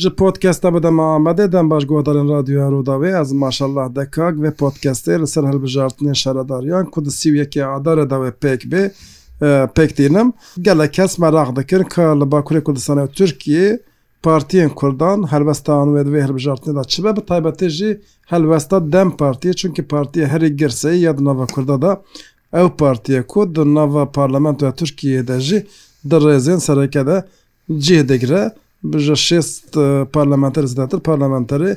Ji podcasta bi dema Amedê dem baş guhdarên radyoya Rûdawê ez maşallah dekak vê podcastê li ser hilbijartinên şaredariyan ku di sî û yekê Adarê de wê pêk bê Pêk tînim. Gelek kes meraq dikin ka li Bakurê Kurdistanê û Tirkiyê partiyên Kurdan helwesta wan wê di vê hilbijartinê de çi be, bi taybetî jî helwesta dem Partiyê çunkî partiya herî girseyî ya di nava Kurda de ew partiye ku di nava parlamentoya Tirkiyeyê de jî di rêzên sereke de cih digre, ji şêst parlamenterê zêdetir parlamenterê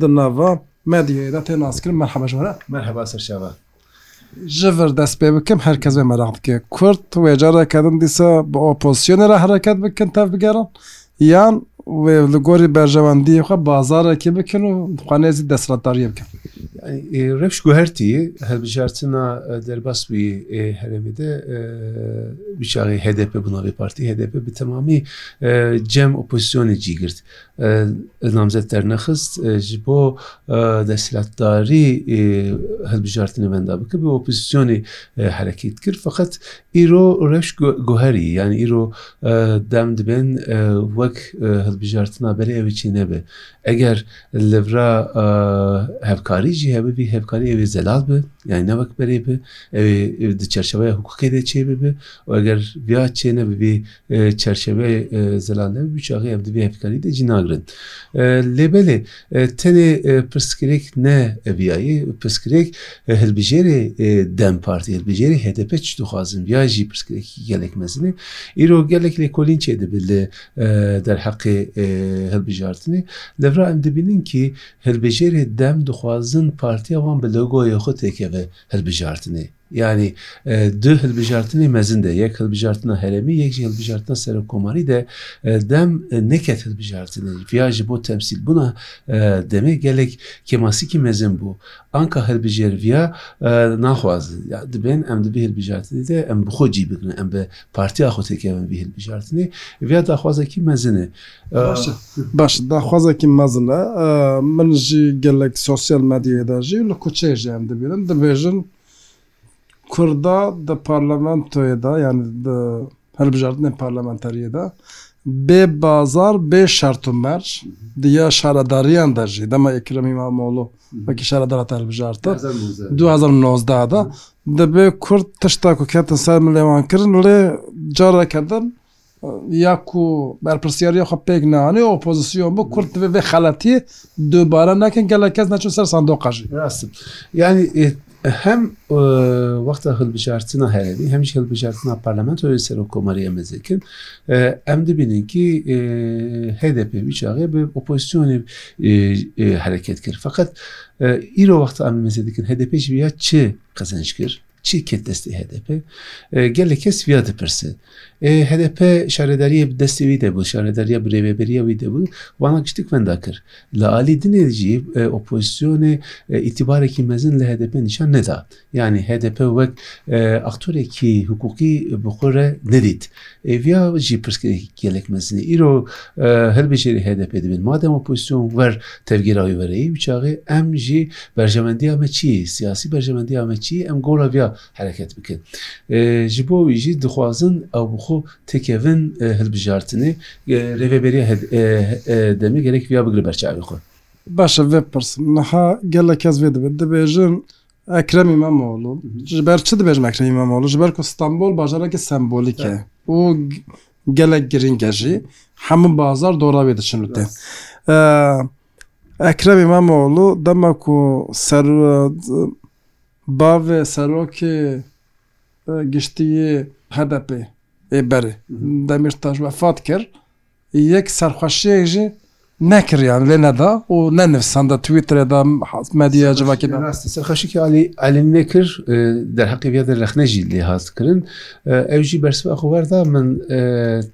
Di nava medyayê de tê naskirin Merhaba ji we re. Merhaba Serçava. Ji vir dest pê bikim her kes vê meraq dike. Kurd wê careke din dîsa bi opozisyonê re hereket bikin tev bigerin yan wê li gorî berjewendiyê xwe bazarekî bikin û xwe nêzî desthilatdariyê bikin? Rewş guhertî hilbijartina derbas wî ê herêmê de bi çaxê hdp bi navê partî hdp bi temamî cem opozisyonê cî girt. Ez namzet dernexist ji bo desthilatdarî hilbijartinê wenda bikim û opozîsyonê herekî dikir. Feqet îro reş guherî yanî îro dem dibên wek hilbijartina berê ew ê çê nebe. Eger li vira hevkarî jî hebe vî hevkarî ew ê zelal be yanî ne wek berê be ew ê di çerçeveya hukukê de çêbibe û eger viya çênebe vê Di çerçeveyê zelaldebû biçaxê ev di vê hevkarî de jî nagirin. Lê belê tenê pirsgirêk ne viyayê, pirsgirêk hilbijêrê dem Partî, hilbijêrê hdp çi dixwazin viya jî pirsgirêkî gelek mezin e. Îro gelek lêkolîn çêdibe li derheqê hilbijartinê. Levra em dibînin kî hilbijêrê dem dixwazin partiya wan bi logoyê xwe têkeve hilbijartinê. Yanî du hilbijartinên mezin de, yek hilbijartina herêmî, yek jî hilbijartina serokomarî de dem neket hilbijartinê. Viya ji bo temsîlbûna demê gelek kêmasîkî mezin bû. Anka hilbijêr viya naxwazin. Dibên em di vî hilbijartinê de em bi xwe cî bikin, em bi partiya xwe têkevin vî hilbijartinê. Viya daxwazekî mezin e. Baş e. Baş e. Daxwazekî mezin e. Min jî gelek sosyal medyayê de jî û li kuçeyê jî em dibînin dibêjin Kurda di parlamentoyê de yanî di hilbijartinên parlamenteriyê de bê bazar, bê şert û merc di ya şaredariyan de jî dema Ekrem Îmamoğlu wekî şaredar hate hilbijartin du hezar û nozda de dibê Kurd tişta ku ketin ser milê wan kirin lê careke din Ya ku berpirsyariya xwe pêk neanî opozîsyon bû, kurd divê vê xeletiyê dubare nekin, gelek kes neçûn ser sandoqa jî. Rast e. Yanî hem wexta hilbijartina herêmî hem jî hilbijartina parlamentoyê li ser komarê em ez dikin. Em dibînin kî HDP wî çaxê bi opozisyonê hereket kir. Feqet îro wexta em mêze dikin HDP ji vê ya çi qezenc kir? Çi ket destê hdp? Gelek kes viya dipirsin. Ê hdp şaredariyê bi destê wî de bû, şaredariya bi rêveberiya wî de bû, wana giştik wenda kir. Li alî dinê de jî opozisyonê îtîbarekî mezin li hdp nîşan neda. Yanî hdp wek aktorekî hiqûqî bi xwe re nedît. Hêviya jî pirsgirêk gelek mezin e. Îro hilbijêrê HDP'ê dibin. Ma dem opozîsyon wer tevgera wî were yê û çaxê em jî berjewendiya me çi yê, siyasî berjewendiya me çi yê em gora viya hereket bikin. Ji bo wî jî dixwazin ew bi xwe têkevin hilbijartinê. Rêveberiya demê gerek viya bigire ber çavê xwe. Baş e vê pirsin. Niha gelek kes vê dibin. Dibêjin. Ekrem İmamoğlu. Ji ber çi dibêjim Ekrem İmamoğlu? Ji ber ku Stenbol bajarekî sembolîk e û gelek girîng e jî. Hemû bazar dora wê diçin û tê. Ekrem İmamoğlu dema ku ser bavê serokê giştiyê HDP'ê ê berê Demîrtaş vefat kir, Yek serxweşiyek jî nekir yan lê neda û ne nivîsanda twîtterê de medyaya civakî de. Rast e serxweşiyekî alî alî nekir derheqê vê de rexne jî lê hat kirin. Ew jî bersiva xwe werda min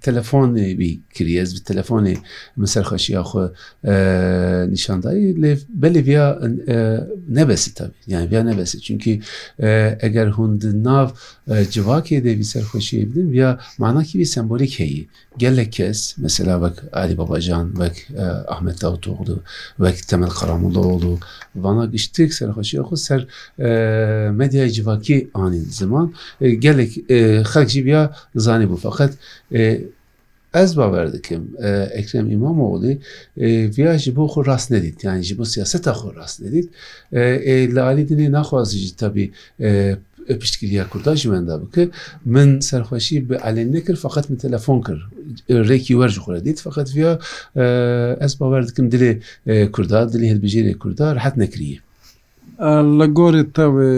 telefonê wî kirî ez bi telefonê min serxweşiya xwe nîşan dayî lê belê vêya nebesî tevî yanî vêya nebesî çinkî eger hûn di nav civakê de vî serxweşiyê bidin vêya manakî wî sembolîk heyî Gelek kes, mesela wek Ali Babacan, wek Ahmet Davutoğlu, wek Temel Karamollaoğlu, vana giştik serxweşiya xwe ser medyaya civakî anîn ziman. Gelek xelk jî biya zanîbû. Feqet ez bawer dikim Ekrem İmamoğlu viya ji bo xwe rast nedît. Yani ji bo siyaseta xwe rast nedît. Li alî dinê naxwazî jî tabî Ev piştgiriya Kurda ji wenda bi ki min serxweşî bi Elê nekir feqet min telefon kir rêkî wer ji xwe re dît feqet viya ez bawer dikim dilê Kurda dilê hilbijêrê Kurda rehet nekiriye. Li gorî te wê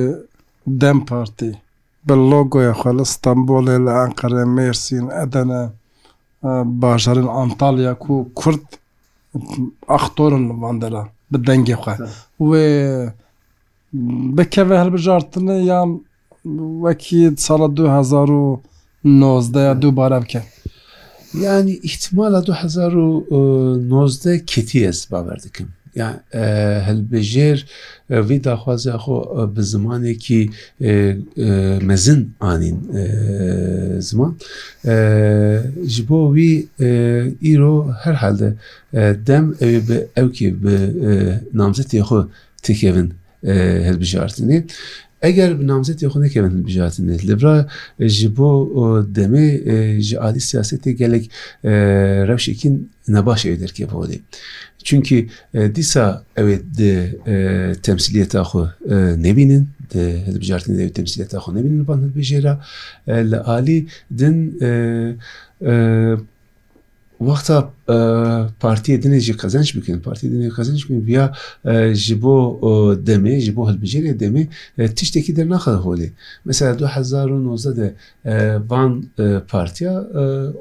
dem partî bi logoya xwe li Stenbolê li Enqere, Mêrsîn, Edene, bajarên Antalya ku Kurd aktor in li van deran bi dengê xwe wê bikeve hilbijartinê yan wekî di sala du hezar û nozdeh ya dubare bike? Yanî îhtimala du hezar û nozdeh ketî ez bawer dikim. Ya hilbijêr vî daxwaziya xwe bi zimanekî mezin anîn ziman. Ji bo wî îro herhalde dem ew ê bi ewkê bi namzetê xwe Têkevin hilbijartinê. Eger bi namzetê xwe nekevin hilbijartinê. Li vir ji bo demê ji alî siyasetê gelek rewşekîn nebaş ê derkeve holê. Çunkî dîsa ew ê di temsîliyeta xwe nebînin, di hilbijartinê de ew temsîliyeta xwe nebînin li van hilbijêr re. Li alî din Wexta partiyê din ê jî qezenç bikin, partiyê din ê qezenç bikin viya ji bo demê, ji bo hilbijêrê demê tiştekî dernaxe holê. Mesela du hezar û nozdeh de van partiya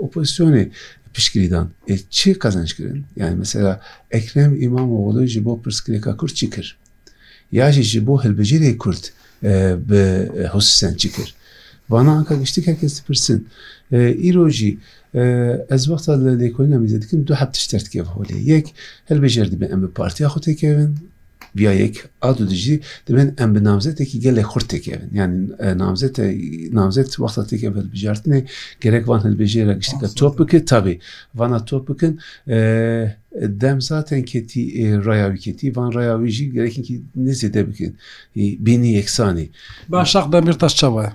opozîsyonê piştgirî dan. Ê çi qezenç kirin? Mesela Ekrem Îmamoglû ji bo pirsgirêka Kurd çi kir? Ya jî ji bo hilbijêrê Kurd bi Hususen çi kir? Vana anka giştî her kes dipirsin. Îro jî ez wexta li lêkolîna mîze dikim du heb tişt derdikeve holê. Yek hilbijêr dibe em bi partiya xwe têkevin, viya yek a du dijî dibin em bi namzetekî gelek xurt têkevin. Yanî namzete namzet wexta têke hilbijartinê gerek van hilbijêra giştî ke top bikin tabî vana top bikin Demzatên ketî ê raya wî ketî, van raya wî jî gerekinkî nê zêde bikin. Bînî yeksanî. Başak Demîrtaş çawa ye?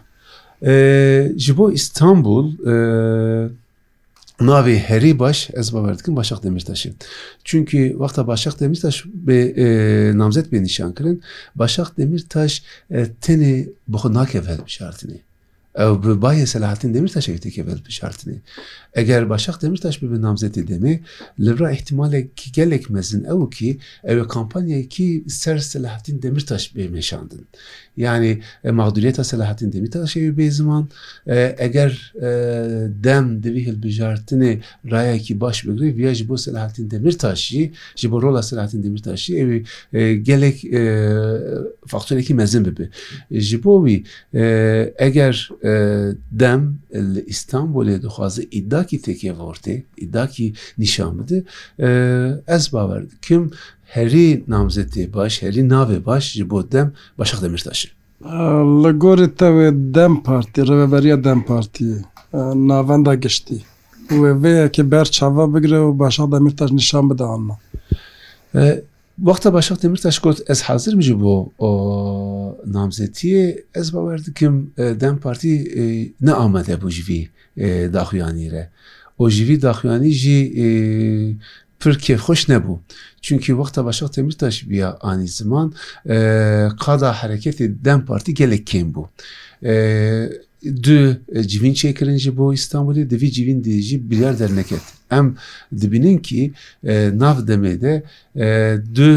Ji bo Îstanbul navê herî baş ez bawer dikim Başak Demîrtaş e. Çunkî wexta Başak Demîrtaş bê namzet bê nîşankirin, Başak Demîrtaş tenê bi xwe nakeve hilbijartinê. Ew bi bayê Selahattin Demîrtaşê yê têkeve hilpişartinê. Eger Başak Demîrtaş bibe namzetê demê, li vir a îhtîmalek gelek mezin ew kî ew ê kampanyayekî ser Selahattin Demîrtaş bê meşandin. Yanî mexdûriyeta Selahattin Demîrtaşê yê bê ziman. Eger dem di vî hilbijartinê rayekî baş bigire viya ji bo Selahattin Demîrtaş jî ji bo rola Selahattin Demîrtaş jî ew ê gelek faktorekî mezin bibe. Ji bo wî Eger dem li Îstanbulê dixwaze îdakî têkevurtê, îdakî nîşan bide, ez bawer dikim herî namzetê baş, herî navê baş ji bo dem Başak Demîrtaş e. Li gorî te wê dem partî, rêveberiya dem partîyê, navenda giştî wê vê yekê ber çav bigire û Başak Demîrtaş nîşan bide an na? Wexta Başak Demirtaş got ez hazir im ji bo namzetiyê, ez bawer dikim dem Partî ne amade bû ji vî daxuyanî re û ji vî daxuyanî jî pir kêfxweş nebû. Çimkî wexta Başak Demirtaş bûya anî ziman qada hereketê dem Partî gelek kêm bû. Du civîn çêkirin ji bo Îstanbulê, di vî civîn de jî biryar derneket. Em dibînin kî nav demê de du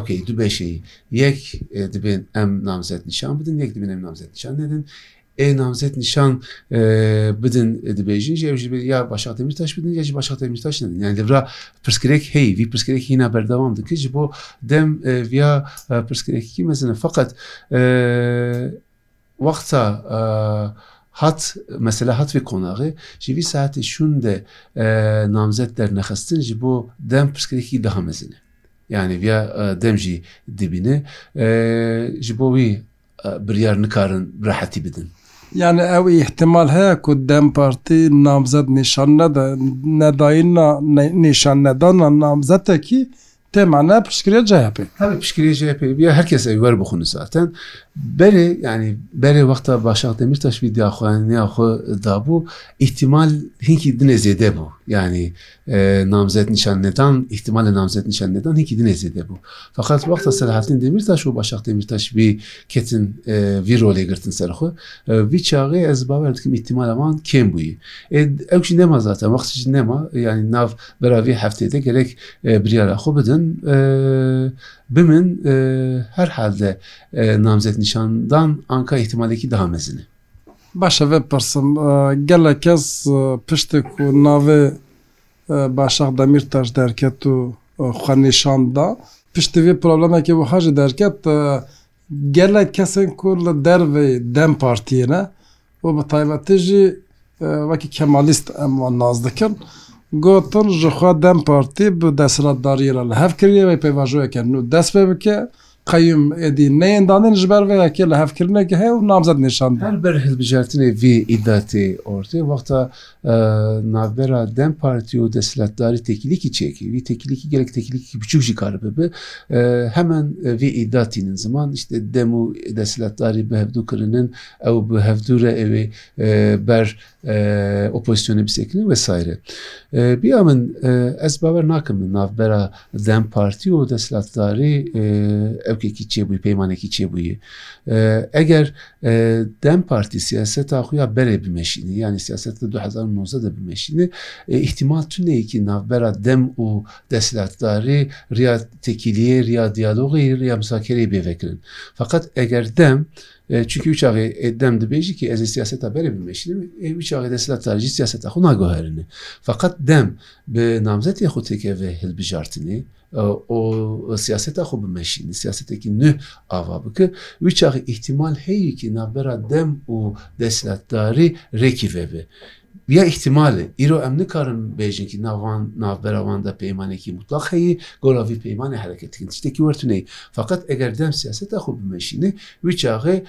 okay, du beşeyî yek dibên em namzet nîşan bidin, yek dibên em namzet nîşan nedin. Ê namzet nîşan bidin dibêjin jî ew jî ya Başak Demîrtaş bidin ya jî Başak Demîrtaş nedin. Yani li vir a pirsgirêk heyî, vî pirsgirêk hîna berdewam dike ji bo dem viya pirsgirêkî mezin e. Feqet Wexta hat mesela hat vê konaxê ji vî saetê şûn de namzet dernexistin ji bo dem pirsgirêkî daha mezin e. Yanî viya dem jî dibîne ji bo wî biryar nikarin bi rehetî bidin. Yanî ew îhtimal heye ku dem partî namzet nîşan nede, nedayîna nîşannedana namzetekî Tê mana piştgiriya CHP'ê. Tabii piştgiriya CHP'ê biya her kes ev wer bixwîne zaten. Berê yani berê wexta Başak Demirtaş vî daxuyaniya xwe dabû îhtimal hinkî dinê zêde bû. Yani e, namzet nîşan nedan, îhtimalê namzet nîşan nedan hinkî dinê zêde bû. Fakat wexta Selahattin Demirtaş û Başak Demirtaş vî ketin e, vî rolê girtin ser xwe. E, vî çaxê ez bawer dikim îhtimala wan kêm bûyî. E, ew jî nema zaten, wextî jî nema yani nav Bera vê hefteyê de gerek biryara xwe bidin bimin her hal de namzet nîşan dan anka îhtîmalekî daha mezin e. Baş e vê pirsim gelek kes piştî ku navê Başak Demîrtaş derket û xwe nîşan da piştî vê problemekê wiha jî derket Gelek kesên ku li dervê dem partiyê ne û bi taybetî jî wekî kemalîst em wan nas dikin, gotin ji xwe dem partî bi desthilatdariyê re li hev kiriye wê pêvajoyeke nû dest pê bike. Qeyûm êdî neyên danîn ji ber vê yekê lihevkirinekê heye û namzet nîşan da. Her ber hilbijartinê vê îdatê ortê wexta Navbera dem Partî û desthilatdarî têkilîkî çêk e. Vî têkilîkî gelek têkilîkî biçûk jî kar bibe. Heman vê îda tînin ziman. Îşte dem û desthilatdarî bi hevdû kirinin, ew bi hevdû re ê wê ber opozîsyonê bisekinin wesayre. Bîya min ez bawer nakim navbera Dem Partî û desthilatdarî ewkekî çêbûyî, peymanekî çêbûyî. Eger Dem Partî siyaseta xwe ya berê bimeşînî, yanî siyaseta du hezar û nozdeh de bimeşînî, îhtîmal tune ye kî navbera dem û desthilatdarî riya tekîliyê, riya diyalogê, riya mizakereyê bê vekirin. Feqet eger dem Çunkî çaxê ê dem dibêjî kî ez ê siyaseta berê bimeşînim, ê wî çaxê desthilatdar jî siyaseta xwe naguherîne. Feqet dem bi namzetê xwe têkeve hilbijartinê û siyaseta xwe bimeşîne, siyasetekî nû ava bike, wî çaxê îhtîmal heye kî navbera dem û desthilatdarî rêkî vebe. Ya îhtîmal e. Îro em nikarin bêjin kî nav van navbera wan de peymanekî mutlax heye, gola vî peymanê hereket dikin. Tiştekî wer tune ye. Feqet eger dem siyaseta xwe bimeşîne, wî çaxê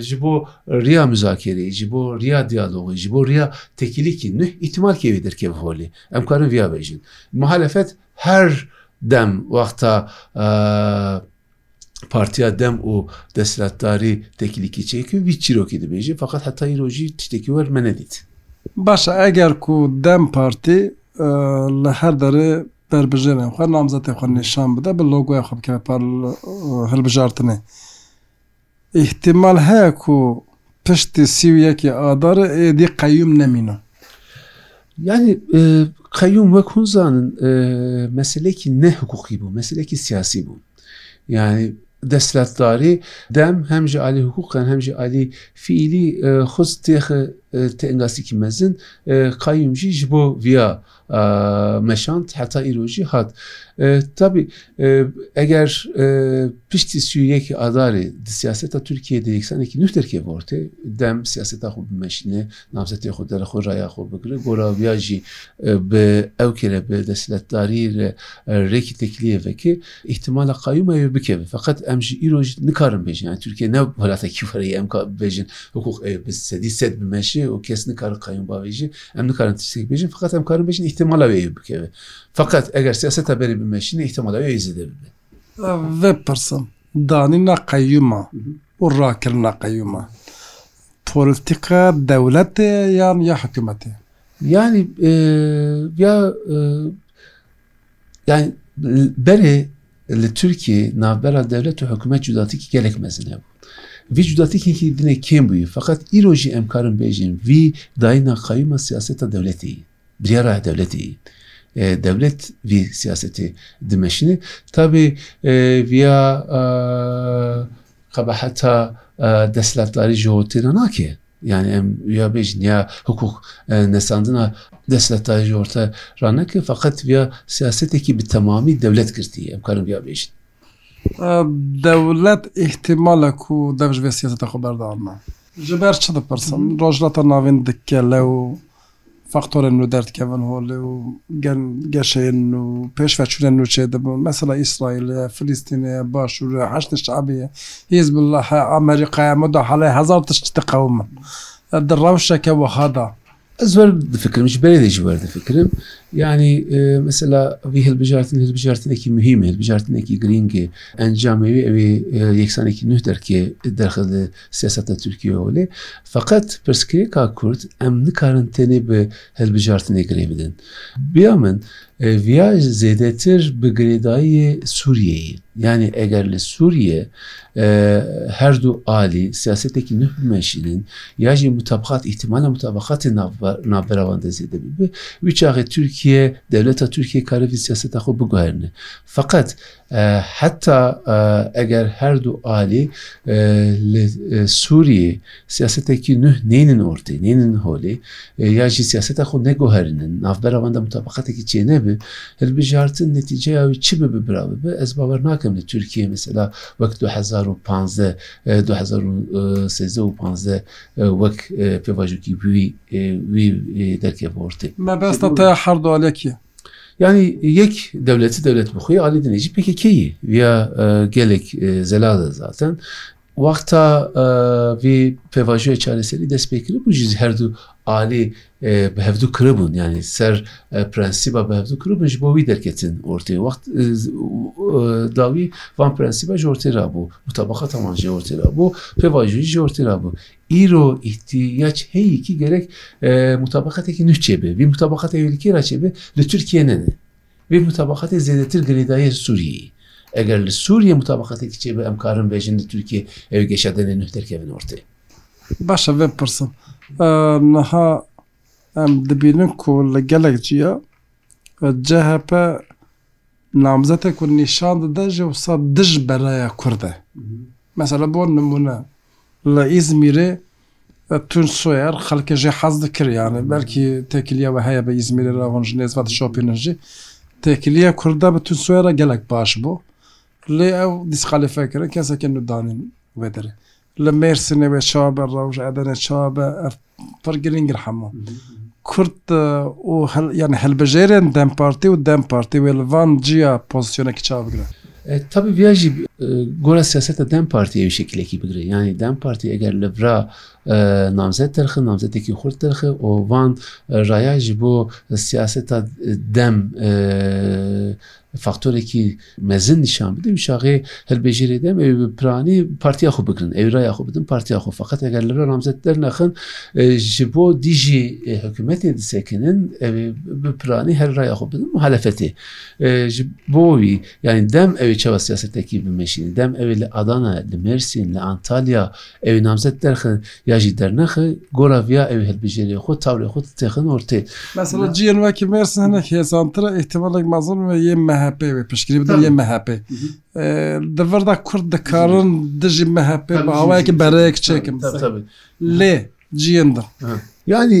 ji bo riya mizakereyê, ji bo riya diyaloxê, ji bo riya tekîlîkî nuh îhtîmalkê wê derkeve holê. Em karin viya bêjin. Muhalefet her dem wexta Partiya dem û desthilatdarî teklîkî çêkir vî çîrokî dibêje feqet heta îro jî tiştekî wer me nedît. Baş e eger ku dem partî li her derê berbijêrên xwe namzetên xwe nîşan bide bi logoya xwe bikeve par hilbijartinê. Îhtîmal heye ku piştî sî û yekê Adarê êdî qeyûm nemînin. Yanî qeyûm wek hûn zanin meseleyekî ne hiqûqî bû, meseleyekî siyasî bû. Yanî desthilatdarî dem hem ji alî hiqûqan hem jî alî fiîlî xwest têxe tênga sîkî mezin. Qeyûm jî ji bo viya meşand heta îro jî hat. Tabî eger piştî sî û yekê adarê di siyaseta Tirkiyeyê de yeksanekî nû derkeve ortê, dem siyaseta xwe bimeşîne, navzetê xwe dere xwe raya xwe bigire, gora viya jî bi ew kê re bi desthilatdarî re rêkî tekliyê veke, îhtimala qayûma wê bikeve. Feqet em jî îro jî nikarin bêjin yani Tirkiye ne welatekî were ye em ka bibêjin hukûq ê bi sedî sed bimeşe û kes nikare qayûm bavêje. Em nikarin tiştekî bêjin feqet em karin bêjin îhtimala wê yê bikeve. Feqet eger siyaseta berî bimeşîne îhtimala wê yê zêde bibe. Vê pirsin danîna qeyûma û rakirina qeyûma polîtîka dewletê ye yan ya hikûmetê? Yanî ya Yani berê li Tirkiyeyê navbera dewlet û hikûmet cudatikî gelek mezin hebû. Vî cudatikekî dinê kêm bûye feqet îro jî em karin bêjin vî dayîna qayûma siyaseta dewletê yî. Biryara dewletê yî. Dewlet vî siyasetê dimeşine. Tabê viya qebeheta desthilatdarî ji hotê re nake. Yanî em wiya bêjin ya hikûk nesandina destheta ji orta ra nekin feqet wiya siyasetekî bi temamî dewlet girtî ye em karin wiya bêjin. Dewlet îhtîmal e ku dev ji vê siyaseta xwe berdana. Ji ber çi dipirsin? Rojhilata Navîn dikele û Faktorên nû derdikevin holê û geşeyên nû, pêşveçûnên nû çêdibin. Mesela Îsraîl ye, Filîstînê ye, Başûr e, Heşdê Şeabî ye, Hîzbullah e, Amerîka ye, mudaxale ye, hezar tişt diqewimin. Di rewşeke wiha de. Ez wer difikirim, ji berê de jî wer difikirim. Yanî mesela vî hilbijartinê hilbijartinekî muhîm e, hilbijartinekî girîng e. Encamê wî ew ê yeksanekî nûh derkê derxe di. Siyaseta Tirkiye û lê feqet pirsgirêka Kurd em nikarin tenê bi hilbijartinê girê bidin. Biya min viya zêdetir bi girêdayiyê Sûriyeyê. Yanî eger li Sûriye her du alî siyasetekî nuh bimeşînin ya jî mutabiqat îhtimala mutabiqatê navbera wan de zêde bibe wî çaxê Tirkiye dewleta Tirkiye kare vî siyaseta xwe biguherîne. Feqet Heta eger her du alî li Sûriyê siyasetekî nuh nênin ortê, nênin holê ya jî siyaseta xwe neguherînin û navbera wan de mutabeqatekî çênebe, hilbijartin netîceya wî çi bibe bira bibe ez bawer nakim li Tirkiyeyê mesela wek du hezar û panzdeh du hezar û sêzdeh û panzdeh wek pêvajoyekî wî derkeve ortê. Mebesta te ya her du alekî ye? Yanî yek dewletî dewlet bi xwe alî dinê jî PKK yê. Vîya gelek zelal e zaten. Wexta vê pêvajoya çareserî dest pê kiribû jî her du alî bi hevdû kiribûn yanî ser prensîba bi hevdû kiribûn ji bo wî derketin ortê. Wext dawî van prensîba ji ortê re bû. Mutabeqata wan jî ortê re bû. Pêvajoyî jî ortê re bû. Îro îhtiyâc heye kî gerek mutabaqatekî nû çêbe. Vî mutabaqate wê li kê re çêbe? Li Tirkiyê nene. Vê mutabaqatê zêdetir girêdaye Sûriyeyê. Eger li Sûriyê mutabaqatekî çêbe em karin bêjin li Tirkiyê ew geşa denê nû derkevin ortê. Baş e vê pirsin. Niha em dibînin ku li gelek ciya CHP Namzetê ku nîşan dide jî wisa dij beraya kurd e. Mesela bo nimûne li Îzmîrê Tunç Soyer xelkê jê hez dikir yanî belkî têkiliya we heye bi Îzmîrê re hûn ji nêz ve dişopînin jî. Têkiliya kurda bi Tunç Soyer re gelek baş bû. Lê ew dîskalîfe kirin kesekên nû danîn wê derê. Li Mêrsînê wê çawa be, rewş Edenê çawa be ev pir girîng in hemû. Kurd û yanî hilbijêrên dem Partî û dem Partî wê li van ciya pozîsyonekî çawa bigire? Tabî viya jî gora siyaseta dem Partî ewî şekilekî bigire. Yanî dem Partî eger li vira namzet dirxe, namzetekî xurt dirxe û van raya ji bo siyaseta dem faktorekî mezin nîşan bidin wî şaxê hilbêjîrê dem ewî bi piranî partiya xwe bigirin ewî raya xwe bidin partiya xwe feqet eger li vir namzet dernexin ji bo dîjî hikûmetê disekinin ewê bi piranî her raya xwe bidin muhalefetê ji bo wî yanî dem ewê çawa siyasetekî bimeşînin dem ewê li Adana li Mêrsîn li Antalya Ewê namzet derxe ya jî dernexe, gora viya ewê hilbijêrê xwe, tawrê xwe ditexin ortê. Mesela ciyên wekî Mêrsin hinek hêsantir e, îhtîmalek mezin wê yê MHP'ê wê piştgirî bidin yê MHP'ê. Di vir de Kurd dikarin dijî MHP'ê bi awayekî bereyek çêkin. Lê ciyên din. Yanî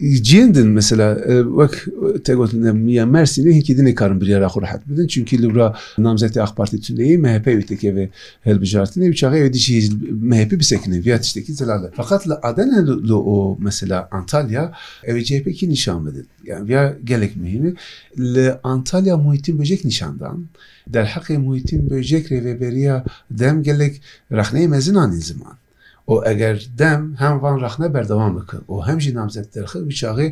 Cihên din mesela wek te gotin em ya Mersînê hinkî din nikarin biryara xwe rehet bidin çunkî li wira namzetê Ak Partî tuneyê MHP wî tekeve hilbijartinê û çaxê wê dijî hêj li MHP bisekine viya tiştekî zelal e. Feqet li Adene li o mesela Antalya ew ê CHPkî nîşan bidin. Yan viya gelek muhîm e. Li Antalya Muhîtîn Bojek nîşan dan. Derheqê Muhîtîn Bojek rêveberiya dem gelek rexneyê mezin anîn ziman. û eger dem hem van rexne berdewam bike û hem jî namzet derxe wî çaxê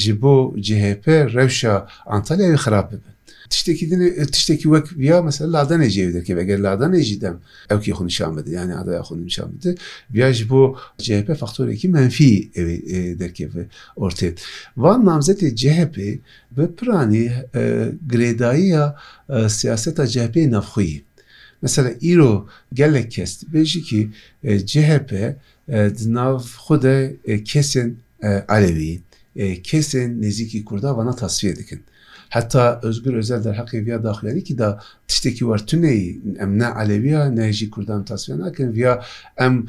ji bo CHP rewşa Antalyayê wê xirab bibe. Tiştekî din e, tiştekî wek viya mesela Ladanê cêwî derkeve. Eger Ladanê jî dem ewkê xwe nîşan bide yanî adaya xwe nîşan bide viya ji bo CHP faktorekî menfî ewê derkeve ortê. Van namzetê CHPê bi piranî girêdayiya siyaseta CHPyê navxweyî ye. Mesela îro gelek kes dibêje kî chp di nav xwe de kesên Elewî, kesên nêzîkî Kurda vana tasfiye dikin. Heta Ozgur Ozel derheqê viya daxuyanîkî da tiştekî war tuneyî, em ne Elewî ya ne jî Kurda em tasfiye nakin viya em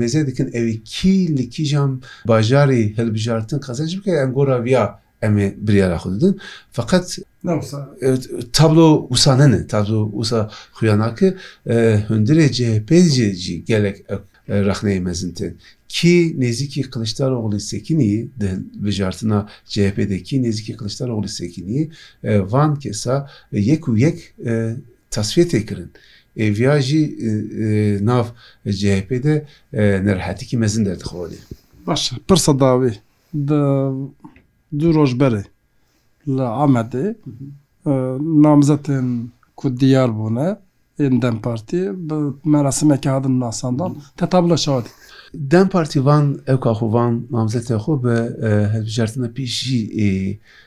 mêze dikin ewî kî li kîjan bajarî hilbijartin qezenc bike em gora viya Em ê biryara xwe didin. Feqet Ne wisa. Tablo wisa ne ne. Tablo wisa xuya nake. Hundirê CHP'ê jê jî gelek ew rexneyê mezin tên. Kî nêzîkî Qiliçdaroglî Sekînî yê di hilbijartina CHP'ê de kî nêzîkî Qiliçdaroglî Sekînî yê van kesa yek û yek tasfîye tê kirin. Ê viya jî nav CHP'ê de nerehatîkî mezin derdixewene. Baş e. Pirsa dawî Di du roj berê li Amedê namzetên ku diyar bûne ên dem Partiyê bi merasimekê hatin nasandan. Heta bila şawa dît. Dem Partî van ewka xwe van namzetê xwe bi hilbijartina pêşî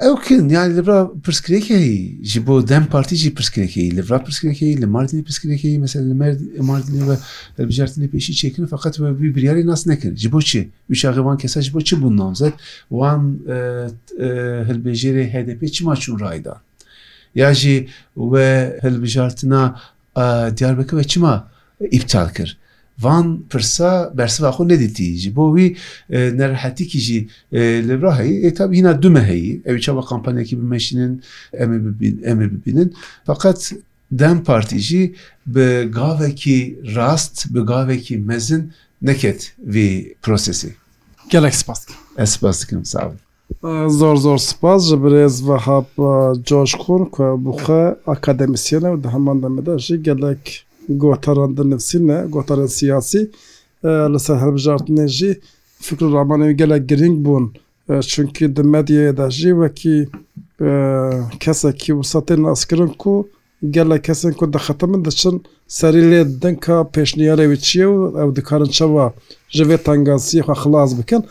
Ew kin yani li vira pirsgirêkeyî ji bo dem partî jî pirsgirêkeyî li vira pirsgirêkeyî li Mardinê pirsgirêkeyî mesela li Mardinê ve hilbijartinê pêşî çêkirin feqet we wî biryarê nas nekir ji bo çi wî çaxê wan kesa ji bo çi bûn namzet wan hilbêjêrê HDPê çima çûn raydan ya jî we hilbijartina Diyarbekir ve çima îptal kir? Van pirsa bersiva xwe nedîtî. Ji bo wî nerehetîkî jî li vir heye. Ê tabî hîna du me heye. Ew ê çawa kampanyekî bimeşînin, em ê bibînin. Feqet dem partî jî bi gavekî rast, bi gavekî mezin neket vê prosesê. Gelek spas dikim. Ez spas dikim. Sağ olun. Zor zor spas ji birêz Vehab Coşkûn ku ew bi xwe akademisyen e û di heman demê de jî gelek gotaran dinivîsîne, gotarên siyasî. Li ser hilbijartinê jî fikr û ramanên wî gelek girîng bûn. Çimkî di medyayê de jî wekî kesekî wisa tên naskirin ku Gelek kesên ku dixetimin diçin serî lê didin ka pêşniyarê wî çi ye û ew dikarin çawa ji vê tengasiyê xwe xilas bikin.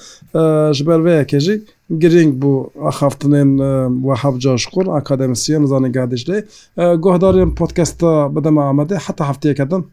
Ji ber vê yekê jî girîng bû axaftinên Wehab Coşkun, akademisyen û zanîngeh Dîcleyê. Guhdarên podkesta Bi Dema Amedê heta hefteyeke din.